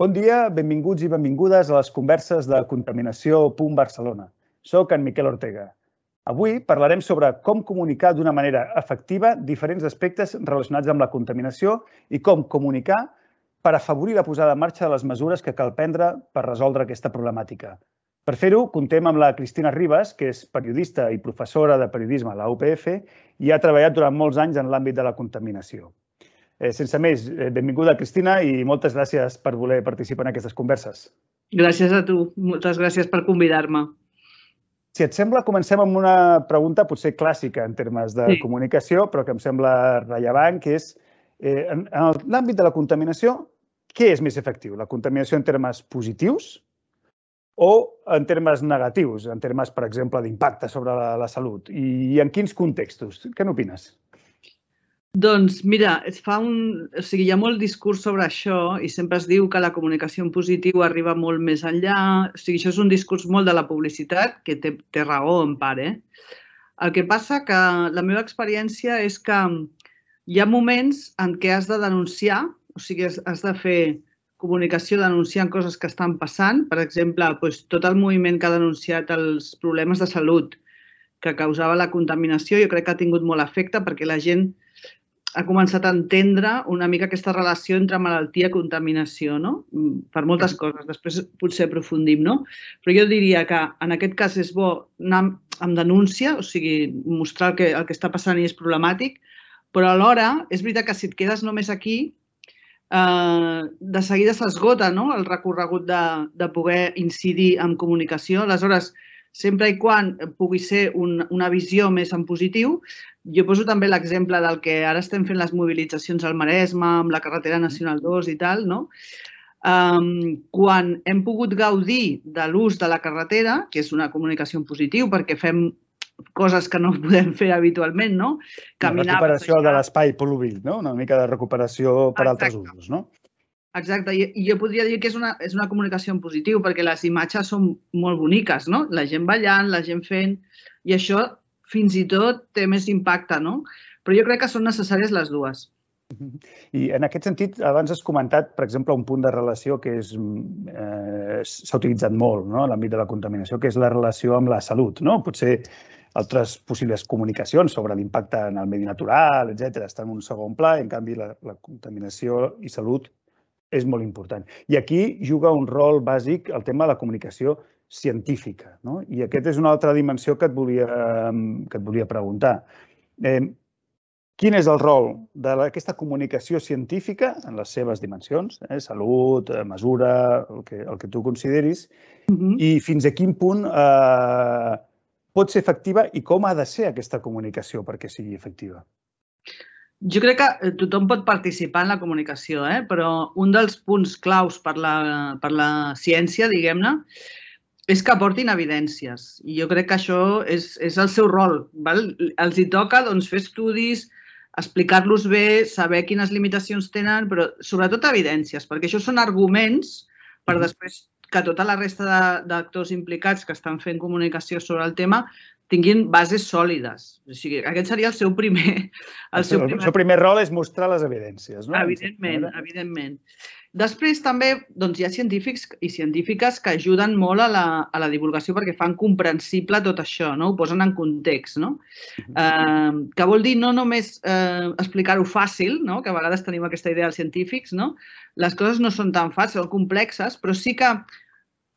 Bon dia, benvinguts i benvingudes a les converses de Contaminació Punt Barcelona. Soc en Miquel Ortega. Avui parlarem sobre com comunicar d'una manera efectiva diferents aspectes relacionats amb la contaminació i com comunicar per afavorir la posada en marxa de les mesures que cal prendre per resoldre aquesta problemàtica. Per fer-ho, contem amb la Cristina Ribas, que és periodista i professora de periodisme a la UPF i ha treballat durant molts anys en l'àmbit de la contaminació. Eh, sense més, eh, benvinguda, Cristina, i moltes gràcies per voler participar en aquestes converses. Gràcies a tu. Moltes gràcies per convidar-me. Si et sembla, comencem amb una pregunta potser clàssica en termes de sí. comunicació, però que em sembla rellevant, que és, eh, en, en l'àmbit de la contaminació, què és més efectiu? La contaminació en termes positius o en termes negatius, en termes, per exemple, d'impacte sobre la, la salut? I, I en quins contextos? Què n'opines? Doncs mira, es fa un... O sigui, hi ha molt discurs sobre això i sempre es diu que la comunicació en positiu arriba molt més enllà. O sigui, això és un discurs molt de la publicitat, que té, té raó en part, eh? El que passa que la meva experiència és que hi ha moments en què has de denunciar, o sigui, has, de fer comunicació denunciant coses que estan passant. Per exemple, doncs, tot el moviment que ha denunciat els problemes de salut que causava la contaminació, jo crec que ha tingut molt efecte perquè la gent ha començat a entendre una mica aquesta relació entre malaltia i contaminació, no? Mm, per moltes coses. Després potser aprofundim, no? Però jo diria que en aquest cas és bo anar amb denúncia, o sigui, mostrar el que, el que està passant i és problemàtic, però alhora és veritat que si et quedes només aquí, eh, de seguida s'esgota no? el recorregut de, de poder incidir en comunicació. Aleshores, sempre i quan pugui ser un, una visió més en positiu, jo poso també l'exemple del que ara estem fent les mobilitzacions al Maresme, amb la carretera Nacional 2 i tal, no? Um, quan hem pogut gaudir de l'ús de la carretera, que és una comunicació en positiu perquè fem coses que no podem fer habitualment, no? Caminar, la recuperació de l'espai pol·luït, no? Una mica de recuperació per Exacte. altres usos, no? Exacte, i jo podria dir que és una, és una comunicació en positiu perquè les imatges són molt boniques, no? La gent ballant, la gent fent, i això fins i tot té més impacte, no? Però jo crec que són necessàries les dues. I en aquest sentit, abans has comentat, per exemple, un punt de relació que eh, s'ha utilitzat molt no? a l'àmbit de la contaminació, que és la relació amb la salut. No? Potser altres possibles comunicacions sobre l'impacte en el medi natural, etc estan en un segon pla, en canvi la, la contaminació i salut és molt important. I aquí juga un rol bàsic el tema de la comunicació científica. No? I aquesta és una altra dimensió que et volia, que et volia preguntar. Eh, quin és el rol d'aquesta comunicació científica en les seves dimensions, eh, salut, eh, mesura, el que, el que tu consideris, uh -huh. i fins a quin punt eh, pot ser efectiva i com ha de ser aquesta comunicació perquè sigui efectiva? Jo crec que tothom pot participar en la comunicació, eh? però un dels punts claus per la, per la ciència, diguem-ne, és que aportin evidències. I jo crec que això és, és el seu rol. Val? Els hi toca doncs, fer estudis, explicar-los bé, saber quines limitacions tenen, però sobretot evidències, perquè això són arguments per després que tota la resta d'actors implicats que estan fent comunicació sobre el tema tinguin bases sòlides. O sigui, aquest seria el seu primer... El, el seu, primer... el seu primer rol és mostrar les evidències, no? Evidentment, evidentment. Després també doncs, hi ha científics i científiques que ajuden molt a la, a la divulgació perquè fan comprensible tot això, no? ho posen en context. No? Eh, que vol dir no només eh, explicar-ho fàcil, no? que a vegades tenim aquesta idea dels científics, no? les coses no són tan fàcils, són complexes, però sí que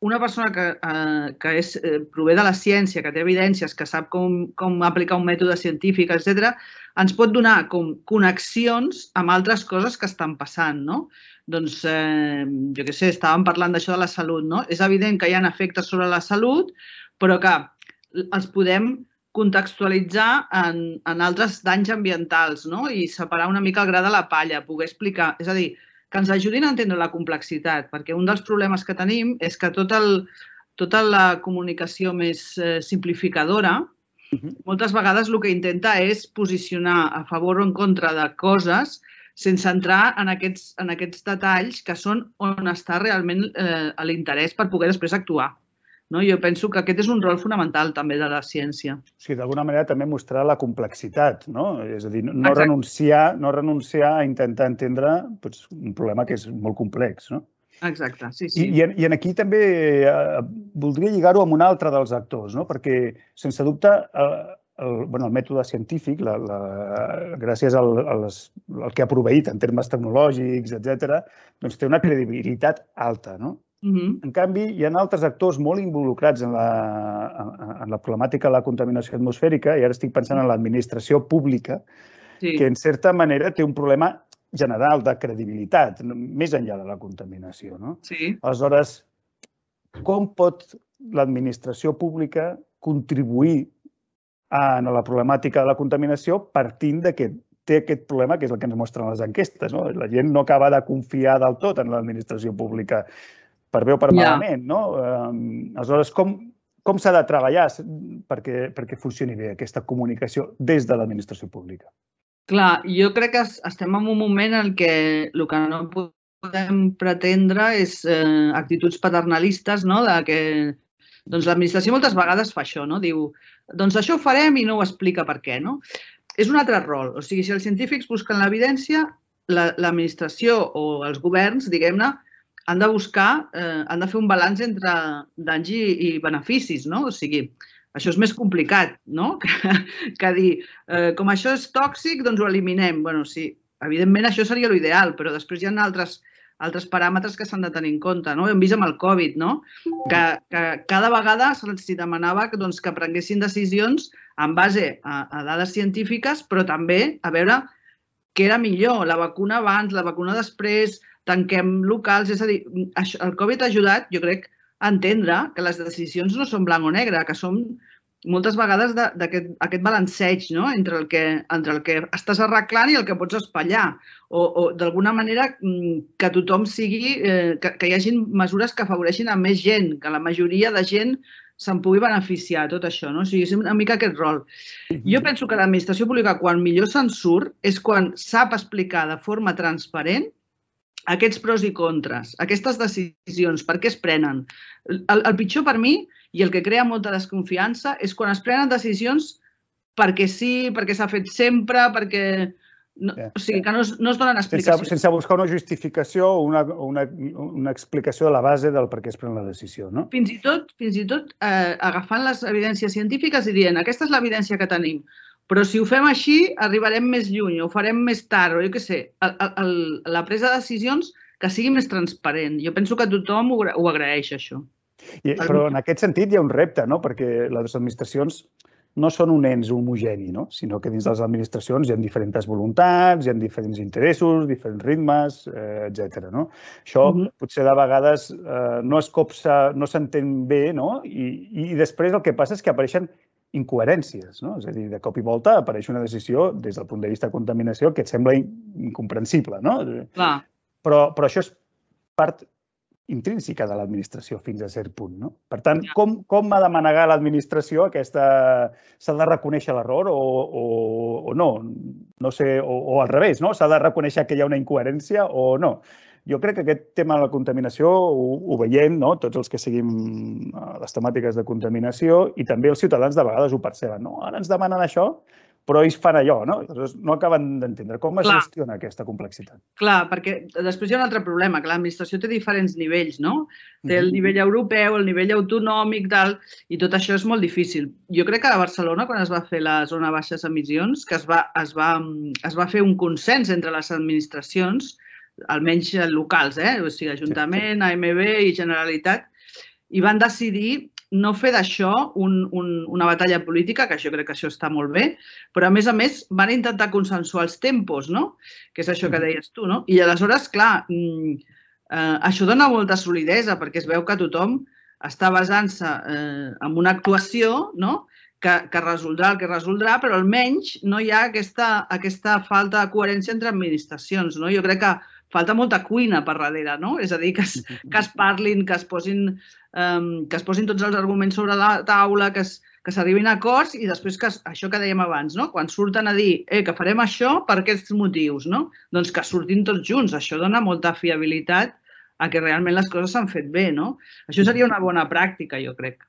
una persona que, eh, que és, eh, prové de la ciència, que té evidències, que sap com, com aplicar un mètode científic, etc, ens pot donar com connexions amb altres coses que estan passant, no? doncs, eh, jo què sé, estàvem parlant d'això de la salut, no? És evident que hi ha efectes sobre la salut, però que els podem contextualitzar en, en altres danys ambientals no? i separar una mica el gra de la palla, poder explicar. És a dir, que ens ajudin a entendre la complexitat, perquè un dels problemes que tenim és que tot el, tota la comunicació més eh, simplificadora uh -huh. moltes vegades el que intenta és posicionar a favor o en contra de coses sense entrar en aquests, en aquests detalls que són on està realment eh, l'interès per poder després actuar. No? Jo penso que aquest és un rol fonamental també de la ciència. Sí, d'alguna manera també mostrar la complexitat, no? És a dir, no renunciar, no renunciar a intentar entendre doncs, un problema que és molt complex, no? Exacte, sí, sí. I, i, en, I en aquí també eh, voldria lligar-ho amb un altre dels actors, no? perquè, sense dubte, el, el, bueno, el mètode científic, la, la, gràcies al, al, al que ha proveït en termes tecnològics, etc, doncs té una credibilitat alta. No? Uh -huh. En canvi, hi ha altres actors molt involucrats en la, en la problemàtica de la contaminació atmosfèrica, i ara estic pensant en l'administració pública, sí. que en certa manera té un problema general de credibilitat, més enllà de la contaminació. No? Sí. Aleshores, com pot l'administració pública contribuir en la problemàtica de la contaminació partint de que té aquest problema, que és el que ens mostren les enquestes. No? La gent no acaba de confiar del tot en l'administració pública per bé o per malament, no? Um, aleshores, com, com s'ha de treballar perquè, perquè funcioni bé aquesta comunicació des de l'administració pública? Clar, jo crec que estem en un moment en què el que no podem pretendre és eh, actituds paternalistes, no? de que doncs l'administració moltes vegades fa això, no? Diu, doncs això ho farem i no ho explica per què, no? És un altre rol. O sigui, si els científics busquen l'evidència, l'administració la, o els governs, diguem-ne, han de buscar, eh, han de fer un balanç entre danys i, i beneficis, no? O sigui, això és més complicat, no? Que, que dir, eh, com això és tòxic, doncs ho eliminem. bueno, sí, evidentment això seria l'ideal, però després hi ha altres, altres paràmetres que s'han de tenir en compte. No? Hem vist amb el Covid, no? que, que cada vegada se'ls demanava que, doncs, que prenguessin decisions en base a, a dades científiques, però també a veure què era millor, la vacuna abans, la vacuna després, tanquem locals, és a dir, això, el Covid ha ajudat, jo crec, a entendre que les decisions no són blanc o negre, que són moltes vegades d'aquest aquest balanceig no? entre, el que, entre el que estàs arreglant i el que pots espatllar. O, o d'alguna manera mm, que tothom sigui, eh, que, que hi hagi mesures que afavoreixin a més gent, que la majoria de gent se'n pugui beneficiar, tot això. No? O sigui, és una mica aquest rol. Jo penso que l'administració pública, quan millor se'n surt, és quan sap explicar de forma transparent aquests pros i contres, aquestes decisions, per què es prenen. El, el pitjor per mi i el que crea molta desconfiança és quan es prenen decisions perquè sí, perquè s'ha fet sempre, perquè... No, yeah. O sigui, que no es, no es donen explicacions. Sense, sense buscar una justificació o una, una, una explicació de la base del per què es pren la decisió, no? Fins i tot, fins i tot eh, agafant les evidències científiques i dient aquesta és l'evidència que tenim. Però si ho fem així, arribarem més lluny, o ho farem més tard, o jo què sé, el, el, la presa de decisions que sigui més transparent. Jo penso que tothom ho, ho agraeix, això. I, però en aquest sentit hi ha un repte, no? perquè les administracions no són un ens homogeni, no? sinó que dins de les administracions hi ha diferents voluntats, hi ha diferents interessos, diferents ritmes, eh, etc. No? Això uh -huh. potser de vegades eh, no es copsa, no s'entén bé no? I, i després el que passa és que apareixen incoherències. No? És a dir, de cop i volta apareix una decisió des del punt de vista de contaminació que et sembla incomprensible. No? Clar. Però, però això és part intrínseca de l'administració fins a cert punt. No? Per tant, com, com ha de manegar l'administració aquesta... S'ha de reconèixer l'error o, o, o no? No sé, o, o al revés, no? S'ha de reconèixer que hi ha una incoherència o no? Jo crec que aquest tema de la contaminació ho, ho veiem, no? tots els que seguim eh, les temàtiques de contaminació i també els ciutadans de vegades ho perceben. No? Ara ens demanen això, però ells fan allò, no? Llavors no acaben d'entendre com es Clar. gestiona aquesta complexitat. Clar, perquè després hi ha un altre problema, que l'administració té diferents nivells, no? Té el nivell europeu, el nivell autonòmic, tal, i tot això és molt difícil. Jo crec que a Barcelona, quan es va fer la zona baixes emissions, que es va, es va, es va fer un consens entre les administracions, almenys locals, eh? o sigui, Ajuntament, AMB i Generalitat, i van decidir no fer d'això un, un, una batalla política, que jo crec que això està molt bé, però a més a més van intentar consensuar els tempos, no? que és això que deies tu. No? I aleshores, clar, mm, eh, això dona molta solidesa perquè es veu que tothom està basant-se eh, en una actuació no? que, que resoldrà el que resoldrà, però almenys no hi ha aquesta, aquesta falta de coherència entre administracions. No? Jo crec que falta molta cuina per darrere, no? És a dir, que es, que es parlin, que es posin, um, que es posin tots els arguments sobre la taula, que es, que s'arribin a acords i després que això que dèiem abans, no? quan surten a dir eh, que farem això per aquests motius, no? doncs que surtin tots junts. Això dona molta fiabilitat a que realment les coses s'han fet bé. No? Això seria una bona pràctica, jo crec.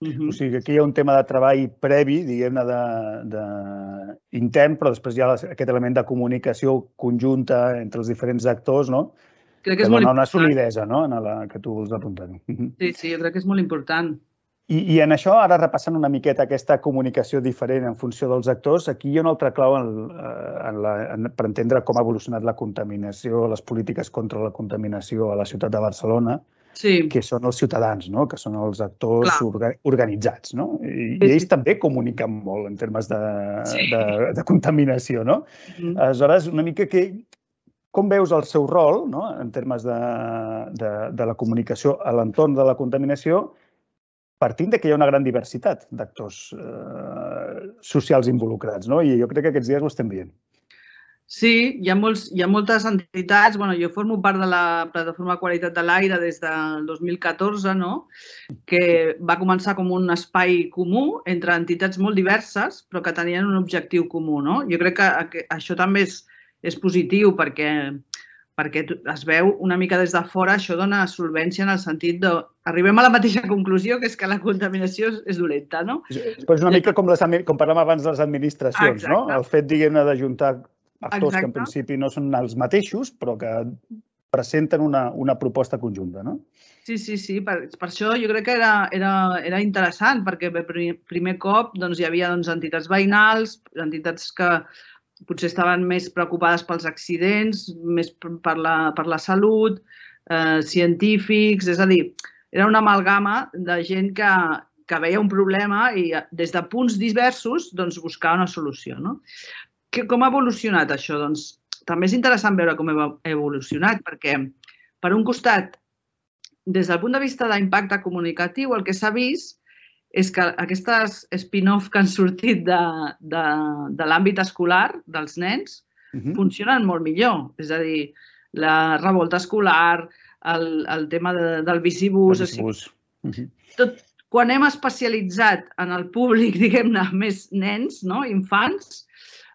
Uh -huh. O sigui, que aquí hi ha un tema de treball previ, diguem-ne, de, de intern, però després hi ha aquest element de comunicació conjunta entre els diferents actors, no? crec que, que és molt important. una solidesa, no?, en la que tu vols apuntar. Sí, sí, jo crec que és molt important. I, I en això, ara repassant una miqueta aquesta comunicació diferent en funció dels actors, aquí hi ha una altra clau en, en la, en, per entendre com ha evolucionat la contaminació, les polítiques contra la contaminació a la ciutat de Barcelona, sí. que són els ciutadans, no? que són els actors orga, organitzats. No? I, Sí, I ells també comuniquen molt en termes de, Sí. de, de contaminació. No? Mm. Aleshores, una mica que... Com veus el seu rol no? en termes de, de, de la comunicació a l'entorn de la contaminació partint de que hi ha una gran diversitat d'actors eh, socials involucrats, no? I jo crec que aquests dies ho estem veient. Sí, hi ha, molts, hi ha moltes entitats. bueno, jo formo part de la plataforma Qualitat de l'Aire des del 2014, no? que va començar com un espai comú entre entitats molt diverses, però que tenien un objectiu comú. No? Jo crec que, això també és, és positiu perquè, perquè es veu una mica des de fora, això dona solvència en el sentit de... Arribem a la mateixa conclusió, que és que la contaminació és, és dolenta, no? Però és una mica com, les, com parlàvem abans de les administracions, no? Exacte. El fet, diguem-ne, d'ajuntar actors que en Exacte. principi no són els mateixos, però que presenten una, una proposta conjunta, no? Sí, sí, sí. Per, per això jo crec que era, era, era interessant, perquè per pri- primer cop doncs, hi havia doncs, entitats veïnals, entitats que potser estaven més preocupades pels accidents, més per per la, per la salut, eh, científics, és a dir, era una amalgama de gent que, que veia un problema i eh, des de punts diversos doncs, buscava una solució. No? Que, com ha evolucionat això? Doncs també és interessant veure com ha evolucionat, perquè per un costat des del punt de vista d'impacte comunicatiu, el que s'ha vist és que aquestes spin-off que han sortit de, de, de l'àmbit escolar, dels nens, Uh -huh. funcionen molt millor. És a dir, la revolta escolar, el, el tema de, del bicibús... o sigui. Uh -huh. tot, quan hem especialitzat en el públic, diguem-ne, més nens, no? infants,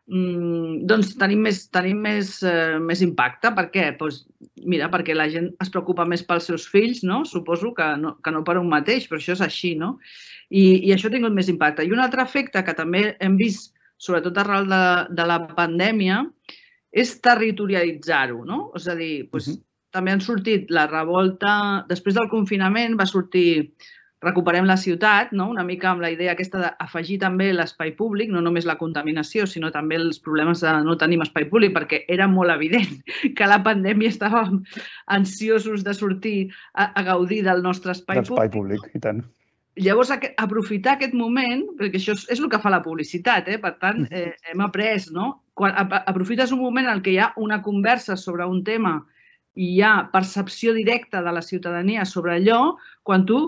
mm, doncs tenim més, tenim més, eh, més impacte. Per què? Pues, mira, perquè la gent es preocupa més pels seus fills, no? Suposo que no, que no per un mateix, però això és així, no? I, I això ha tingut més impacte. I un altre efecte que també hem vist, sobretot arrel de, de la pandèmia, és territorialitzar-ho, no? És a dir, doncs, Uh -huh. també han sortit la revolta... Després del confinament va sortir recuperem la ciutat, no? una mica amb la idea aquesta d'afegir també l'espai públic, no només la contaminació, sinó també els problemes de no tenim espai públic, perquè era molt evident que la pandèmia estàvem ansiosos de sortir a, a gaudir del nostre espai públic. públic, i tant. Llavors, aprofitar aquest moment, perquè això és, és el que fa la publicitat, eh? per tant, eh, hem après, no? Quan ap- aprofites un moment en què hi ha una conversa sobre un tema i hi ha percepció directa de la ciutadania sobre allò, quan tu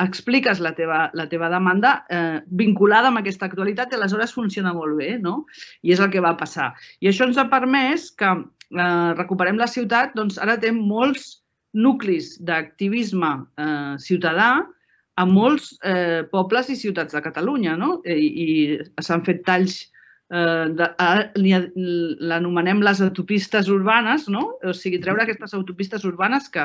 expliques la teva, la teva demanda eh, vinculada amb aquesta actualitat i aleshores funciona molt bé, no? I és el que va passar. I això ens ha permès que eh, recuperem la ciutat, doncs ara té molts nuclis d'activisme eh, ciutadà a molts eh, pobles i ciutats de Catalunya, no? I, i s'han fet talls eh, l'anomenem les autopistes urbanes, no? O sigui, treure aquestes autopistes urbanes que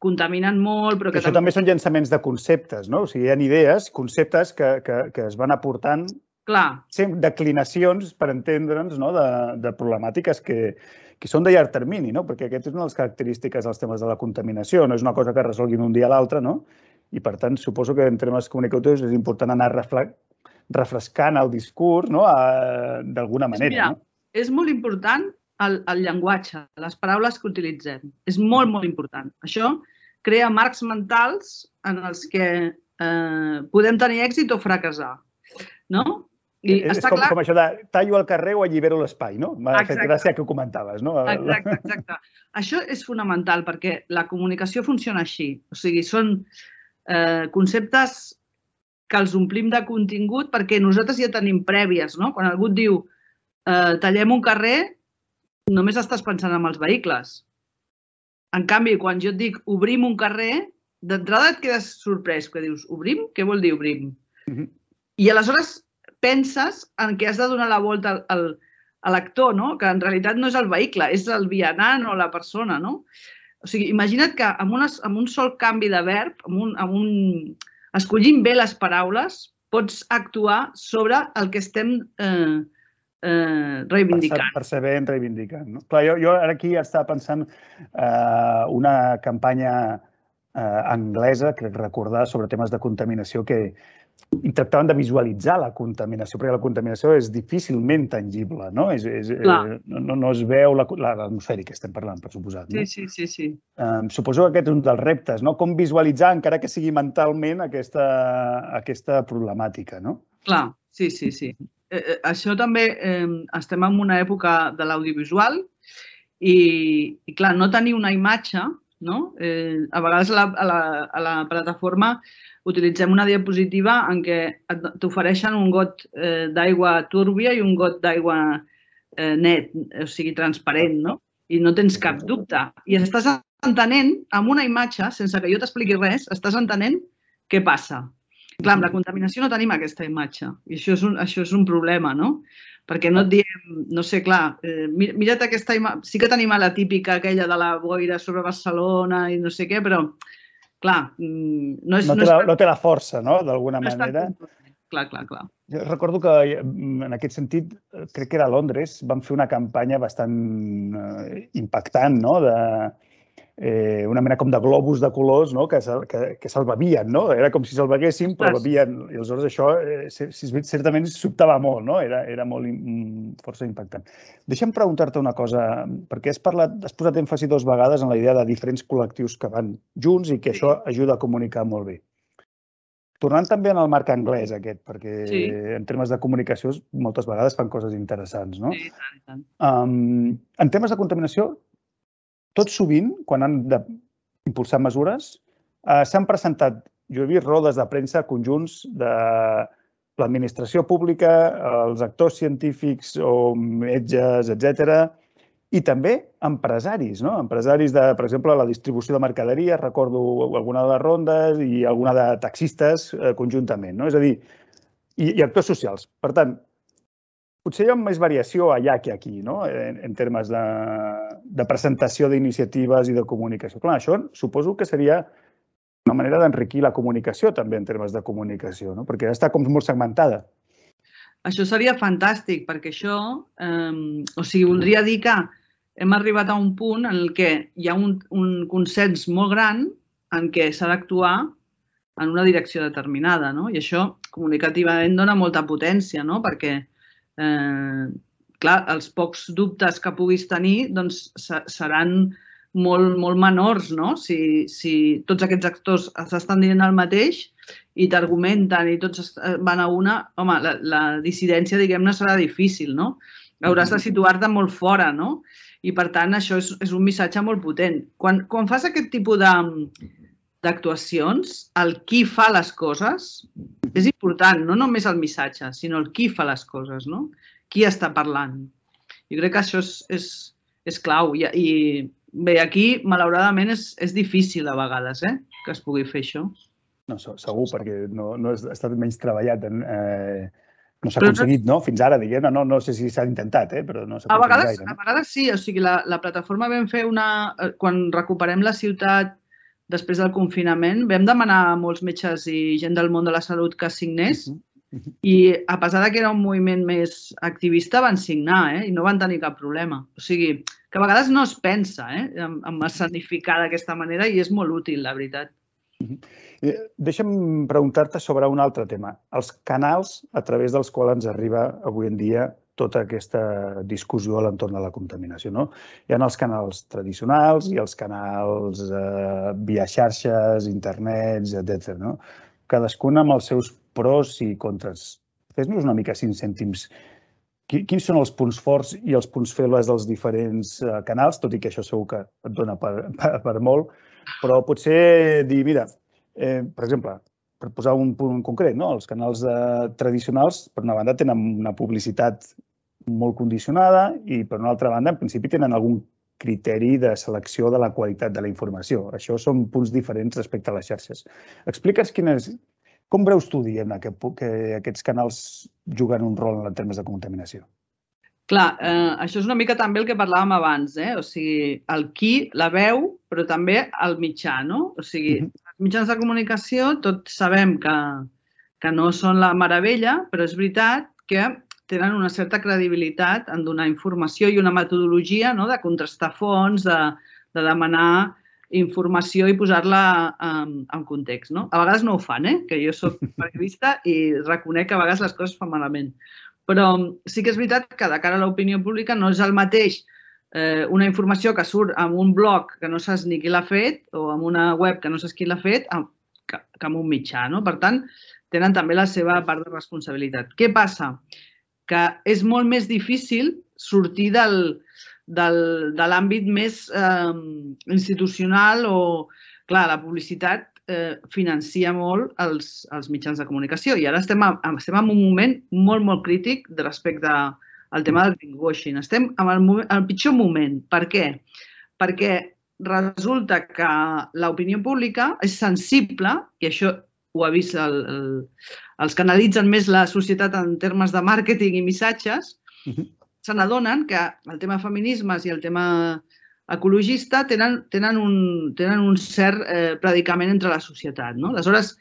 contaminen molt, però que Això també són llançaments de conceptes, no? O sigui, hi ha idees, conceptes que, que, que es van aportant Clar, sempre declinacions, per entendre'ns, no? de, de problemàtiques que, que són de llarg termini, no? perquè aquesta és una de les característiques dels temes de la contaminació, no és una cosa que resolguin un dia a l'altre, no? i per tant suposo que en termes comunicatius és important anar refrescant el discurs no? D'alguna manera. Mira, no? és molt important el, el llenguatge, les paraules que utilitzem. És molt, molt important. Això crea marcs mentals en els que eh, podem tenir èxit o fracassar. No? I és està com, clar com això de tallo el carrer o allibero l'espai, no? M'ha fet gràcia que ho comentaves, no? Exacte, exacte. Això és fonamental perquè la comunicació funciona així. O sigui, són eh, conceptes que els omplim de contingut perquè nosaltres ja tenim prèvies, no? Quan algú et diu eh, tallem un carrer, només estàs pensant en els vehicles. En canvi, quan jo et dic obrim un carrer, d'entrada et quedes sorprès, que dius obrim? Què vol dir obrim? Mhm. I aleshores penses en què has de donar la volta al, al, a l'actor, no? que en realitat no és el vehicle, és el vianant o la persona. No? O sigui, imagina't que amb, unes, amb un sol canvi de verb, amb un, amb un... escollint bé les paraules, pots actuar sobre el que estem eh, eh, reivindicant. Percebent, reivindicant. No? Clar, jo, jo ara aquí estava pensant eh, una campanya eh, anglesa, crec recordar, sobre temes de contaminació que tractaven de visualitzar la contaminació, perquè la contaminació és difícilment tangible, no? És, és, eh, no, no es veu l'atmosfèric que estem parlant, per suposat. No? Sí, sí, sí. sí. Eh, suposo que aquest és un dels reptes, no? Com visualitzar, encara que sigui mentalment, aquesta, aquesta problemàtica, no? Clar, sí, sí, sí. Eh, eh, això també eh, estem en una època de l'audiovisual i, i, clar, no tenir una imatge, no? Eh, a vegades a la, a la, a la plataforma utilitzem una diapositiva en què t'ofereixen un got eh, d'aigua túrbia i un got d'aigua eh, net, o sigui, transparent, no? I no tens cap dubte. I estàs entenent, amb una imatge, sense que jo t'expliqui res, estàs entenent què passa. Clar, amb la contaminació no tenim aquesta imatge i això és un, això és un problema, no? Perquè no et diem, no sé, clar, eh, mira't aquesta imatge, sí que tenim la típica aquella de la boira sobre Barcelona i no sé què, però, clar, mm, no és... No té, la, no té la força, no?, d'alguna no manera. Clar, clar, clar. Jo recordo que mm, en aquest sentit, crec que era a Londres, van fer una campanya bastant eh, impactant, no?, de, eh, una mena com de globus de colors no? que, que, que se'l bevien, no? Era com si se'l beguessin, però bevien. I aleshores això, eh, si, certament, sobtava molt, no? Era, era molt mm, força impactant. Deixa'm preguntar-te una cosa, perquè has, parlat, has posat èmfasi dues vegades en la idea de diferents col·lectius que van junts i que sí. això ajuda a comunicar molt bé. Tornant també en el marc anglès aquest, perquè sí. en termes de comunicació moltes vegades fan coses interessants, no? Sí, tant, tant. Um, en temes de contaminació, tot sovint, quan han d'impulsar mesures, eh, s'han presentat, jo he vist rodes de premsa conjunts de l'administració pública, els actors científics o metges, etc i també empresaris, no? Empresaris de, per exemple, la distribució de mercaderies, recordo alguna de les rondes i alguna de taxistes eh, conjuntament, no? És a dir, i, i actors socials. Per tant, potser hi ha més variació allà que aquí, no? en, en termes de, de presentació d'iniciatives i de comunicació. Clar, això suposo que seria una manera d'enriquir la comunicació també en termes de comunicació, no? perquè està com molt segmentada. Això seria fantàstic, perquè això, eh, o sigui, voldria dir que hem arribat a un punt en el que hi ha un, un consens molt gran en què s'ha d'actuar en una direcció determinada, no? I això comunicativament dona molta potència, no? Perquè eh, clar, els pocs dubtes que puguis tenir doncs, seran molt, molt menors, no? Si, si tots aquests actors s'estan dient el mateix i t'argumenten i tots van a una, home, la, la dissidència, diguem-ne, serà difícil, no? Hauràs de mm-hmm. situar-te molt fora, no? I, per tant, això és, és un missatge molt potent. Quan, quan fas aquest tipus de d'actuacions, el qui fa les coses és important, no només el missatge, sinó el qui fa les coses, no? qui està parlant. Jo crec que això és, és, és clau. I, I bé, aquí, malauradament, és, és difícil a vegades eh, que es pugui fer això. No, segur, perquè no, no ha estat menys treballat. En, eh, no s'ha aconseguit, no? Fins ara, diguem no, no sé si s'ha intentat, eh? però no s'ha aconseguit vegades, gaire. No? A vegades sí, o sigui, la, la plataforma vam fer una... Eh, quan recuperem la ciutat després del confinament, vam demanar a molts metges i gent del món de la salut que signés. I a pesar de que era un moviment més activista, van signar eh? i no van tenir cap problema. O sigui, que a vegades no es pensa eh? en, en escenificar d'aquesta manera i és molt útil, la veritat. Eh, deixa'm preguntar-te sobre un altre tema. Els canals a través dels quals ens arriba avui en dia tota aquesta discussió a l'entorn de la contaminació. No? Hi ha els canals tradicionals i els canals eh, via xarxes, internets, etc. No? Cadascun amb els seus pros i contres. Fes-nos una mica cinc cèntims. Quins són els punts forts i els punts febles dels diferents eh, canals, tot i que això segur que et dona per, per, per molt, però potser dir, mira, eh, per exemple, per posar un punt concret, no? els canals eh, tradicionals, per una banda, tenen una publicitat molt condicionada i, per una altra banda, en principi tenen algun criteri de selecció de la qualitat de la informació. Això són punts diferents respecte a les xarxes. Explica'ns quines, com veus tu, diguem que, que aquests canals juguen un rol en termes de contaminació? Clar, eh, això és una mica també el que parlàvem abans, eh? o sigui, el qui, la veu, però també el mitjà, no? O sigui, uh -huh. els mitjans de comunicació tots sabem que, que no són la meravella, però és veritat que tenen una certa credibilitat en donar informació i una metodologia no? de contrastar fonts, de, de demanar informació i posar-la en, en context. No? A vegades no ho fan, eh? que jo sóc periodista i reconec que a vegades les coses fan malament. Però sí que és veritat que de cara a l'opinió pública no és el mateix eh, una informació que surt en un blog que no saps ni qui l'ha fet o en una web que no saps qui l'ha fet que, que en un mitjà. No? Per tant, tenen també la seva part de responsabilitat. Què passa? Que és molt més difícil sortir del, del, de l'àmbit més eh, institucional o, clar, la publicitat eh, financia molt els, els mitjans de comunicació i ara estem, a, estem en un moment molt, molt crític de respecte al tema del greenwashing. Estem en el, moment, el pitjor moment. Per què? Perquè resulta que l'opinió pública és sensible, i això ho ha vist el, el, els que analitzen més la societat en termes de màrqueting i missatges, uh -huh se n'adonen que el tema feminismes i el tema ecologista tenen, tenen, un, tenen un cert eh, predicament entre la societat. No? Aleshores,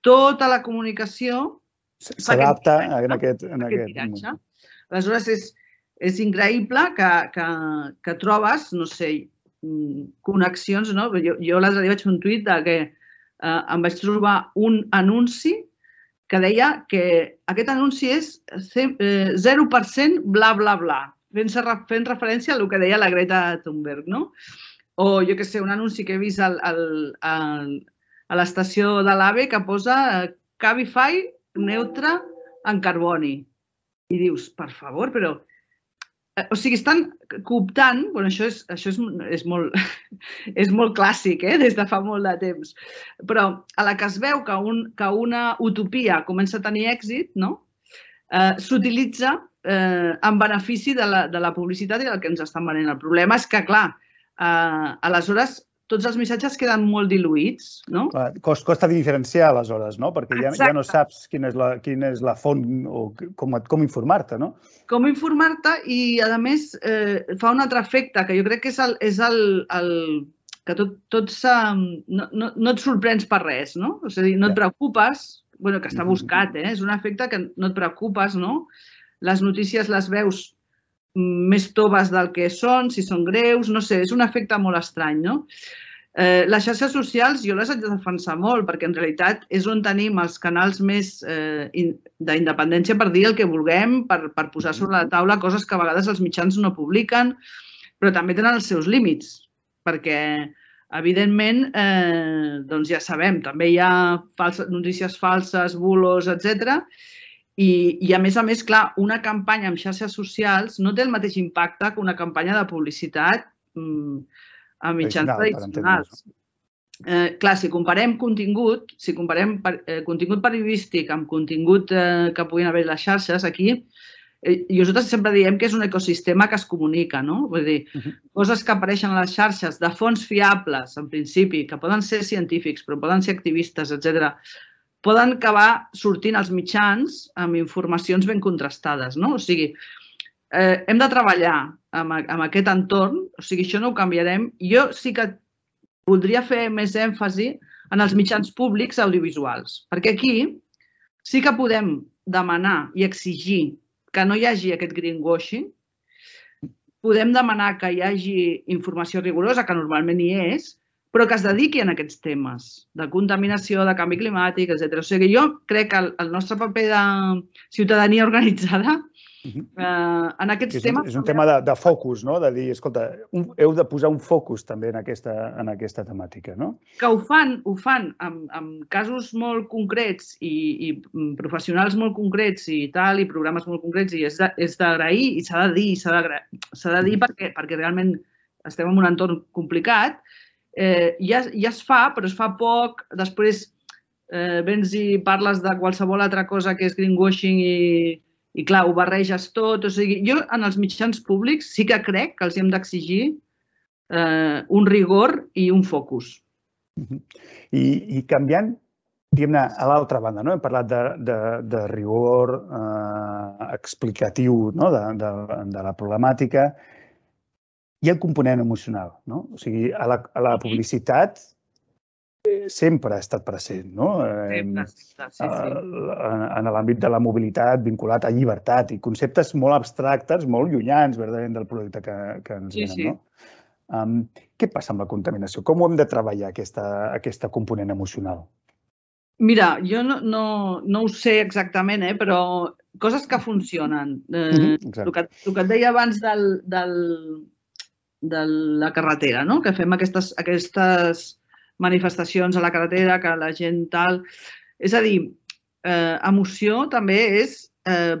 tota la comunicació... S'adapta en aquest, en aquest, aquest Aleshores, és, és increïble que, que, que trobes, no sé, mm, connexions, no? Jo, jo l'altre dia vaig fer un tuit de que eh, em vaig trobar un anunci que deia que aquest anunci és 0% eh, bla, bla, bla, fent, fent referència al que deia la Greta Thunberg, no? O, jo que sé, un anunci que he vist al, al, al, a l'estació de l'AVE que posa eh, Cabify neutre en carboni. I dius, per favor, però o sigui, estan cooptant, bueno, això és, això és, és, molt, és molt clàssic, eh? des de fa molt de temps, però a la que es veu que, un, que una utopia comença a tenir èxit, no? eh, s'utilitza eh, en benefici de la, de la publicitat i del que ens estan venent. El problema és que, clar, eh, aleshores tots els missatges queden molt diluïts, no? Clar, cost, costa diferenciar aleshores, no? Perquè ja, ja no saps quina és la, quina és la font o com, com informar-te, no? Com informar-te i, a més, eh, fa un altre efecte que jo crec que és el, és el, el que tot, tot no, no, no et sorprens per res, no? És a dir, no et preocupes, bueno, que està buscat, eh? És un efecte que no et preocupes, no? Les notícies les veus més toves del que són, si són greus, no sé, és un efecte molt estrany, no? Eh, les xarxes socials jo les haig de defensar molt perquè en realitat és on tenim els canals més eh, d'independència per dir el que vulguem, per, per posar sobre la taula coses que a vegades els mitjans no publiquen, però també tenen els seus límits perquè evidentment, eh, doncs ja sabem, també hi ha falses, notícies falses, bulos, etc. I, I a més a més, clar, una campanya amb xarxes socials no té el mateix impacte que una campanya de publicitat mm, a mitjans tradicionals. Eh, clar, si comparem contingut, si comparem per, eh, contingut periodístic amb contingut eh, que puguin haver les xarxes, aquí eh, i nosaltres sempre diem que és un ecosistema que es comunica, no? Vull dir, uh -huh. coses que apareixen a les xarxes de fons fiables, en principi, que poden ser científics, però poden ser activistes, etc, poden acabar sortint als mitjans amb informacions ben contrastades, no? O sigui, eh, hem de treballar amb, amb aquest entorn, o sigui, això no ho canviarem. Jo sí que voldria fer més èmfasi en els mitjans públics audiovisuals, perquè aquí sí que podem demanar i exigir que no hi hagi aquest greenwashing, podem demanar que hi hagi informació rigorosa, que normalment hi és, però que es dediqui a aquests temes de contaminació, de canvi climàtic, etc. O sigui, jo crec que el, nostre paper de ciutadania organitzada Uh -huh. uh, en aquests és temes... És un tema de, de focus, no? De dir, escolta, un, heu de posar un focus també en aquesta, en aquesta temàtica, no? Que ho fan, ho fan amb, amb casos molt concrets i, i professionals molt concrets i tal, i programes molt concrets, i és d'agrair i s'ha de dir, s'ha de, de dir perquè, perquè realment estem en un entorn complicat. Eh, ja, ja es fa, però es fa poc. Després eh, vens i parles de qualsevol altra cosa que és greenwashing i, i clar, ho barreges tot. O sigui, jo en els mitjans públics sí que crec que els hem d'exigir eh, un rigor i un focus. I, i canviant, diguem-ne, a l'altra banda, no? hem parlat de, de, de rigor eh, explicatiu no? de, de, de la problemàtica, i el component emocional. No? O sigui, a la, a la publicitat sempre ha estat present, no? Sempre, sempre, sí, sí. En l'àmbit de la mobilitat vinculat a llibertat i conceptes molt abstractes, molt llunyans, verdaderament, del projecte que, que ens Sí, venen, sí. no? Um, què passa amb la contaminació? Com ho hem de treballar, aquesta, aquesta component emocional? Mira, jo no, no, no ho sé exactament, eh, però coses que funcionen. Eh, Mhm, el, exacte. que, el que et deia abans del, del, de la carretera, no? que fem aquestes, aquestes manifestacions a la carretera, que la gent tal... És a dir, eh, emoció també és eh,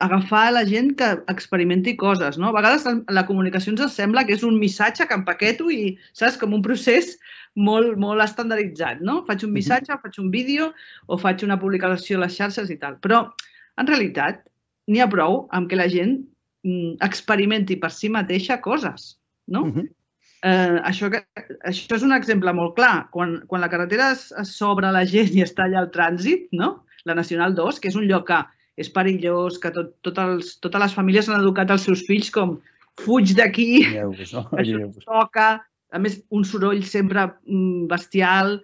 agafar la gent que experimenti coses, no? A vegades la comunicació ens sembla que és un missatge que empaqueto i, saps, com un procés molt, molt estandarditzat, no? Faig un missatge, faig un vídeo o faig una publicació a les xarxes i tal. Però, en realitat, n'hi ha prou amb que la gent mm, experimenti per si mateixa coses, no? Mhm. Eh, això, que, això és un exemple molt clar. Quan, quan la carretera es- es s'obre la gent i està allà el trànsit, no? la Nacional 2, que és un lloc que és perillós, que tot, tot els, totes les famílies han educat els seus fills com fuig d'aquí, no? això toca, a més, un soroll sempre mm, bestial.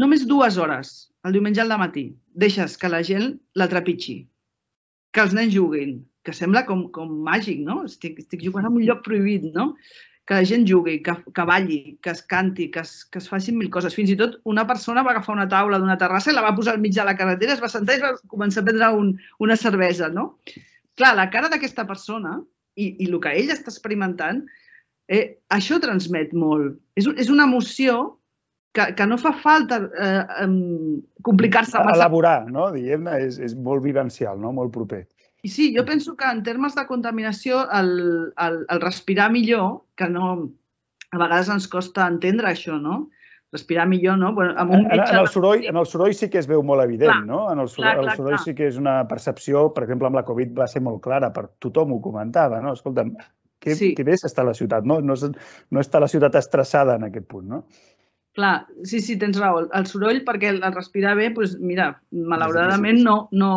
Només dues hores, el diumenge al matí, deixes que la gent la trepitgi, que els nens juguin, que sembla com, com màgic, no? Estic, estic jugant en un lloc prohibit, no? Que la gent jugui, que, que balli, que es canti, que es, que es facin mil coses. Fins i tot una persona va agafar una taula d'una terrassa i la va posar al mig de la carretera, es va sentar i va començar a prendre un, una cervesa, no? Clar, la cara d'aquesta persona i, i el que ell està experimentant, eh, això transmet molt. És, és una emoció que, que no fa falta eh, complicar-se massa. Elaborar, no? Diguem-ne, és, és molt vivencial, no? Molt proper. I sí, jo penso que en termes de contaminació, el, el, el respirar millor, que no... A vegades ens costa entendre això, no? Respirar millor, no? Bueno, amb un En, en, el soroll, en el soroll sí que es veu molt evident, Clar, no? En el soroll, clar, el clar, soroll clar. sí que és una percepció, per exemple, amb la Covid va ser molt clara, per tothom ho comentava, no? Escolta'm, que, Sí. que bé està la ciutat, no? No, no està la ciutat estressada en aquest punt, no? Clar, sí, sí, tens raó. El soroll, perquè el respirar bé, doncs, mira, malauradament no, no,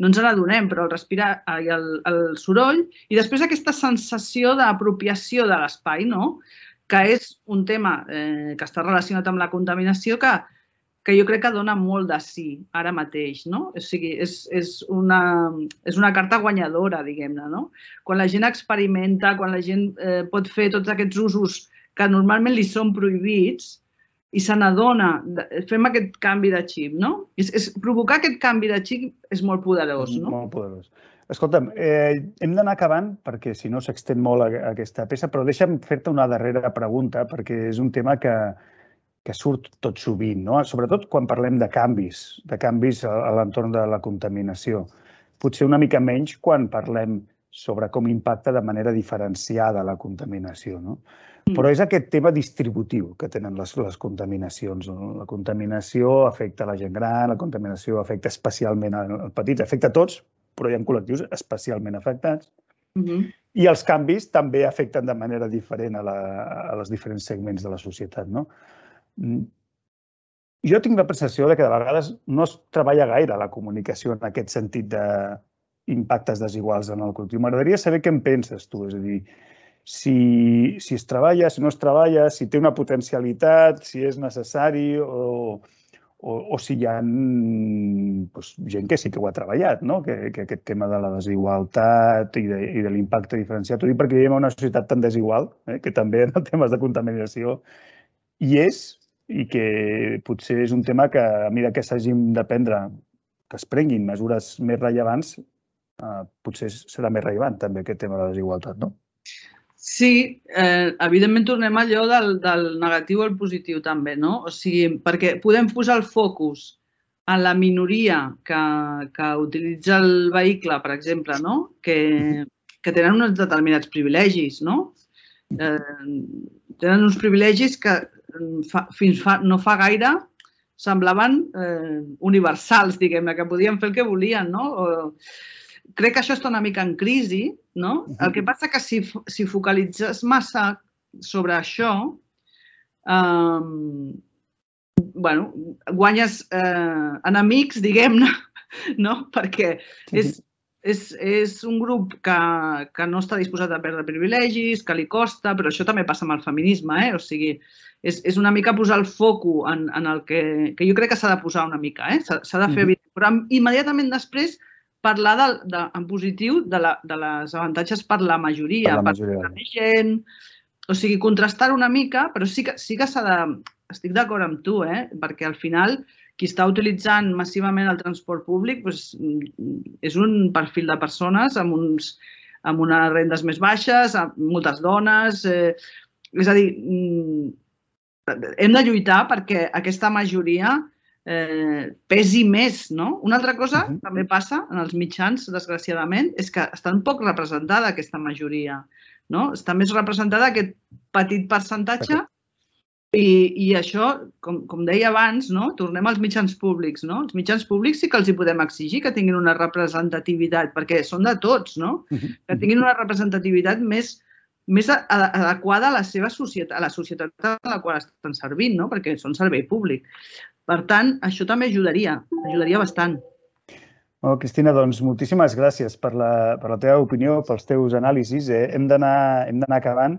no ens n'adonem, però el respirar ai, el, el soroll i després aquesta sensació d'apropiació de l'espai, no? que és un tema eh, que està relacionat amb la contaminació que, que jo crec que dona molt de sí ara mateix. No? O sigui, és, és, una, és una carta guanyadora, diguem-ne. No? Quan la gent experimenta, quan la gent eh, pot fer tots aquests usos que normalment li són prohibits, i se n'adona, fem aquest canvi de xip, no? És, és, provocar aquest canvi de xip és molt poderós, no? Molt poderós. Escolta'm, eh, hem d'anar acabant perquè si no s'extén molt a- aquesta peça, però deixa'm fer-te una darrera pregunta perquè és un tema que, que surt tot sovint, no? sobretot quan parlem de canvis, de canvis a, a l'entorn de la contaminació. Potser una mica menys quan parlem sobre com impacta de manera diferenciada la contaminació. No? Però és aquest tema distributiu que tenen les, les contaminacions. No? La contaminació afecta la gent gran, la contaminació afecta especialment als petits, afecta a tots, però hi ha col·lectius especialment afectats. Uh -huh. I els canvis també afecten de manera diferent a, la, a les diferents segments de la societat. No? Mm. Jo tinc la percepció de que de vegades no es treballa gaire la comunicació en aquest sentit d'impactes desiguals en el col·lectiu. M'agradaria saber què en penses tu, és a dir, si, si es treballa, si no es treballa, si té una potencialitat, si és necessari o, o, o si hi ha doncs, gent que sí que ho ha treballat, no? que, que aquest tema de la desigualtat i de, i de l'impacte diferenciat. Ho dic perquè vivim en una societat tan desigual, eh? que també en temes de contaminació hi és i que potser és un tema que a mesura que s'hagin de prendre, que es prenguin mesures més rellevants, eh, potser serà més rellevant també aquest tema de la desigualtat, no? Sí, eh, evidentment tornem allò del, del negatiu al positiu també, no? O sigui, perquè podem posar el focus en la minoria que, que utilitza el vehicle, per exemple, no? que, que tenen uns determinats privilegis, no? Eh, tenen uns privilegis que fa, fins fa, no fa gaire semblaven eh, universals, diguem-ne, que podien fer el que volien, no? O, crec que això està una mica en crisi, no? El que passa que si, si focalitzes massa sobre això, um, bueno, guanyes eh, enemics, diguem-ne, no? Perquè és, és, és un grup que, que no està disposat a perdre privilegis, que li costa, però això també passa amb el feminisme, eh? O sigui, és, és una mica posar el foco en, en el que, que jo crec que s'ha de posar una mica, eh? S'ha de fer -hmm. Però immediatament després parlar de, de, en positiu de, la, de les avantatges per la majoria, per, la majoria. per la gent, o sigui, contrastar una mica, però sí que sí que s'ha de... Estic d'acord amb tu, eh? perquè al final qui està utilitzant massivament el transport públic doncs, és un perfil de persones amb, uns, amb unes rendes més baixes, amb moltes dones... Eh, és a dir, mm, hem de lluitar perquè aquesta majoria eh, pesi més, no? Una altra cosa que també passa en els mitjans, desgraciadament, és que està un poc representada aquesta majoria, no? Està més representada aquest petit percentatge i, i això, com, com deia abans, no? tornem als mitjans públics. No? Els mitjans públics sí que els hi podem exigir que tinguin una representativitat, perquè són de tots, no? que tinguin una representativitat més, més adequada a la seva societat, a la societat a la qual estan servint, no? perquè són servei públic. Per tant, això també ajudaria, ajudaria bastant. Bueno, Cristina, doncs moltíssimes gràcies per la, per la teva opinió, pels teus anàlisis. Eh? Hem d'anar acabant,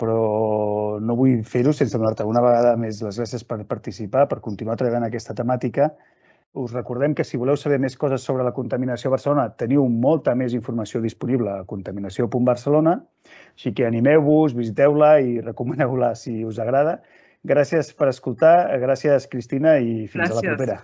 però no vull fer-ho sense donar-te una vegada més les gràcies per participar, per continuar treballant aquesta temàtica. Us recordem que si voleu saber més coses sobre la contaminació a Barcelona, teniu molta més informació disponible a contaminació.barcelona, així que animeu-vos, visiteu-la i recomaneu-la si us agrada. Gràcies per escoltar, gràcies Cristina i fins gràcies. a la propera.